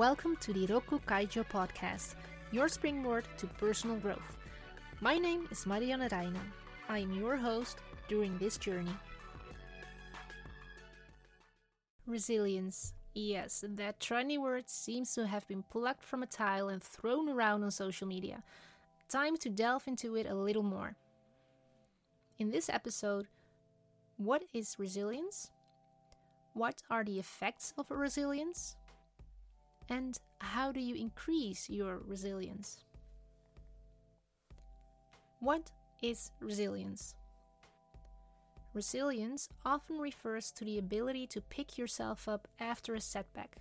Welcome to the Rokku Kaijo podcast, your springboard to personal growth. My name is Marianne Reijnen. I am your host during this journey. Resilience. Yes, that trendy word seems to have been plucked from a tile and thrown around on social media. Time to delve into it a little more. In this episode, what is resilience? What are the effects of resilience? And how do you increase your resilience? What is resilience? Resilience often refers to the ability to pick yourself up after a setback.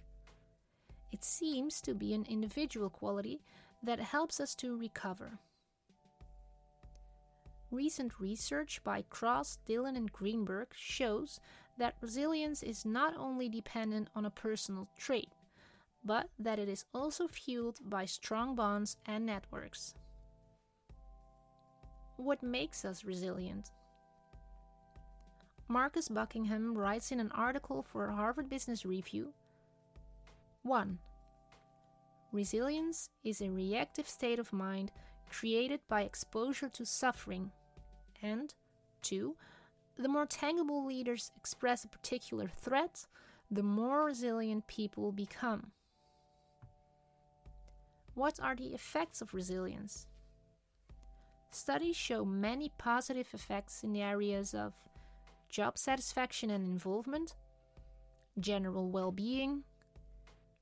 It seems to be an individual quality that helps us to recover. Recent research by Cross, Dillon, and Greenberg shows that resilience is not only dependent on a personal trait, but that it is also fueled by strong bonds and networks. What makes us resilient? Marcus Buckingham writes in an article for Harvard Business Review 1. Resilience is a reactive state of mind created by exposure to suffering. And 2. The more tangible leaders express a particular threat, the more resilient people become. What are the effects of resilience? Studies show many positive effects in the areas of job satisfaction and involvement, general well being,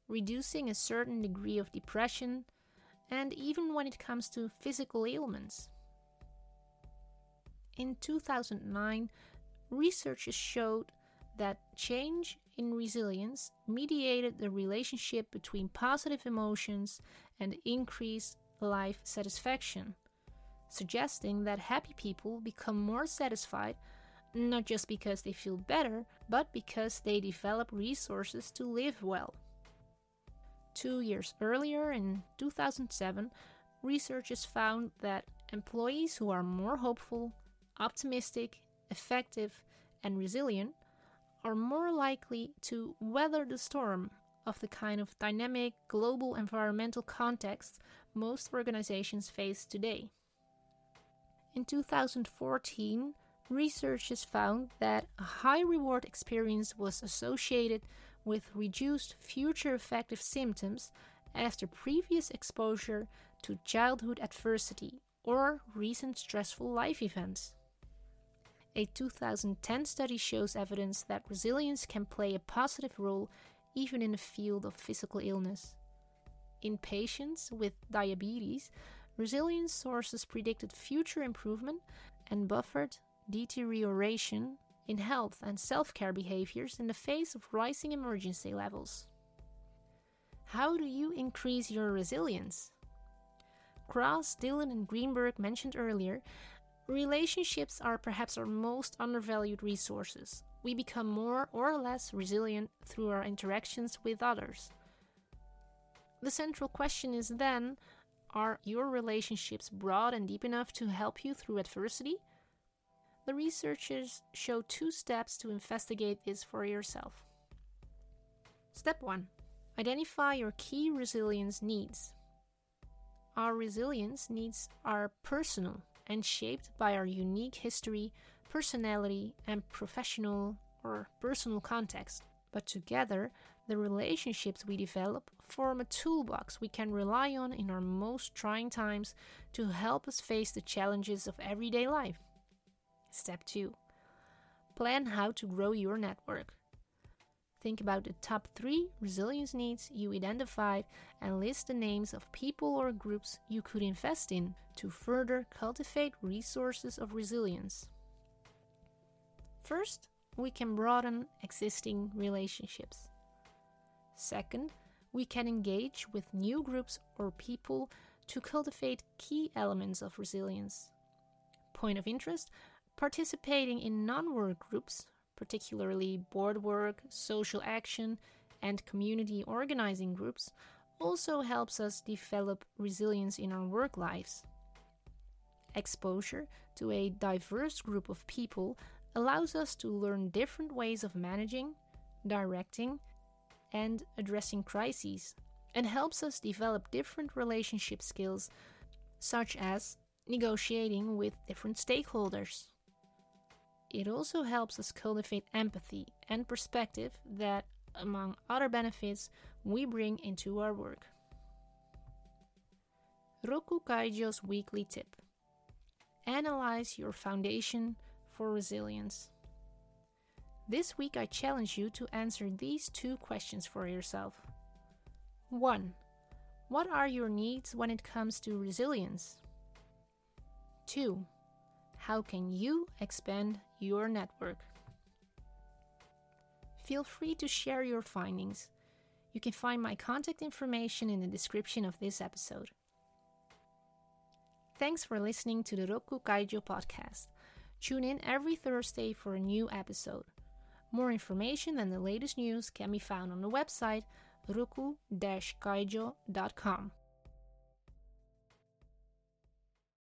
reducing a certain degree of depression, and even when it comes to physical ailments. In 2009, researchers showed that change in resilience mediated the relationship between positive emotions and increased life satisfaction, suggesting that happy people become more satisfied not just because they feel better, but because they develop resources to live well. Two years earlier, in 2007, researchers found that employees who are more hopeful, optimistic, effective, and resilient are more likely to weather the storm of the kind of dynamic global environmental context most organizations face today. In 2014, researchers found that a high reward experience was associated with reduced future affective symptoms after previous exposure to childhood adversity or recent stressful life events. A 2010 study shows evidence that resilience can play a positive role even in the field of physical illness. In patients with diabetes, resilience sources predicted future improvement and buffered deterioration in health and self care behaviors in the face of rising emergency levels. How do you increase your resilience? Cross, Dillon, and Greenberg mentioned earlier, relationships are perhaps our most undervalued resources. We become more or less resilient through our interactions with others. The central question is then are your relationships broad and deep enough to help you through adversity? The researchers show two steps to investigate this for yourself. Step 1 Identify your key resilience needs. Our resilience needs are personal and shaped by our unique history, personality, and professional or personal context. But together, the relationships we develop form a toolbox we can rely on in our most trying times to help us face the challenges of everyday life. Step 2 Plan how to grow your network. Think about the top three resilience needs you identified and list the names of people or groups you could invest in to further cultivate resources of resilience. First, we can broaden existing relationships. Second, we can engage with new groups or people to cultivate key elements of resilience. Point of interest participating in non work groups particularly board work, social action, and community organizing groups, also helps us develop resilience in our work lives. Exposure to a diverse group of people allows us to learn different ways of managing, directing, and addressing crises, and helps us develop different relationship skills, such as negotiating with different stakeholders. It also helps us cultivate empathy and perspective that, among other benefits, we bring into our work. Rokku Kaijo's weekly tip Analyze your foundation for resilience. This week, I challenge you to answer these two questions for yourself. 1. What are your needs when it comes to resilience? 2. How can you expand your network? Feel free to share your findings. You can find my contact information in the description of this episode. Thanks for listening to the Rokku Kaijo podcast. Tune in every Thursday for a new episode. More information and the latest news can be found on the website rokku-kaijo.com.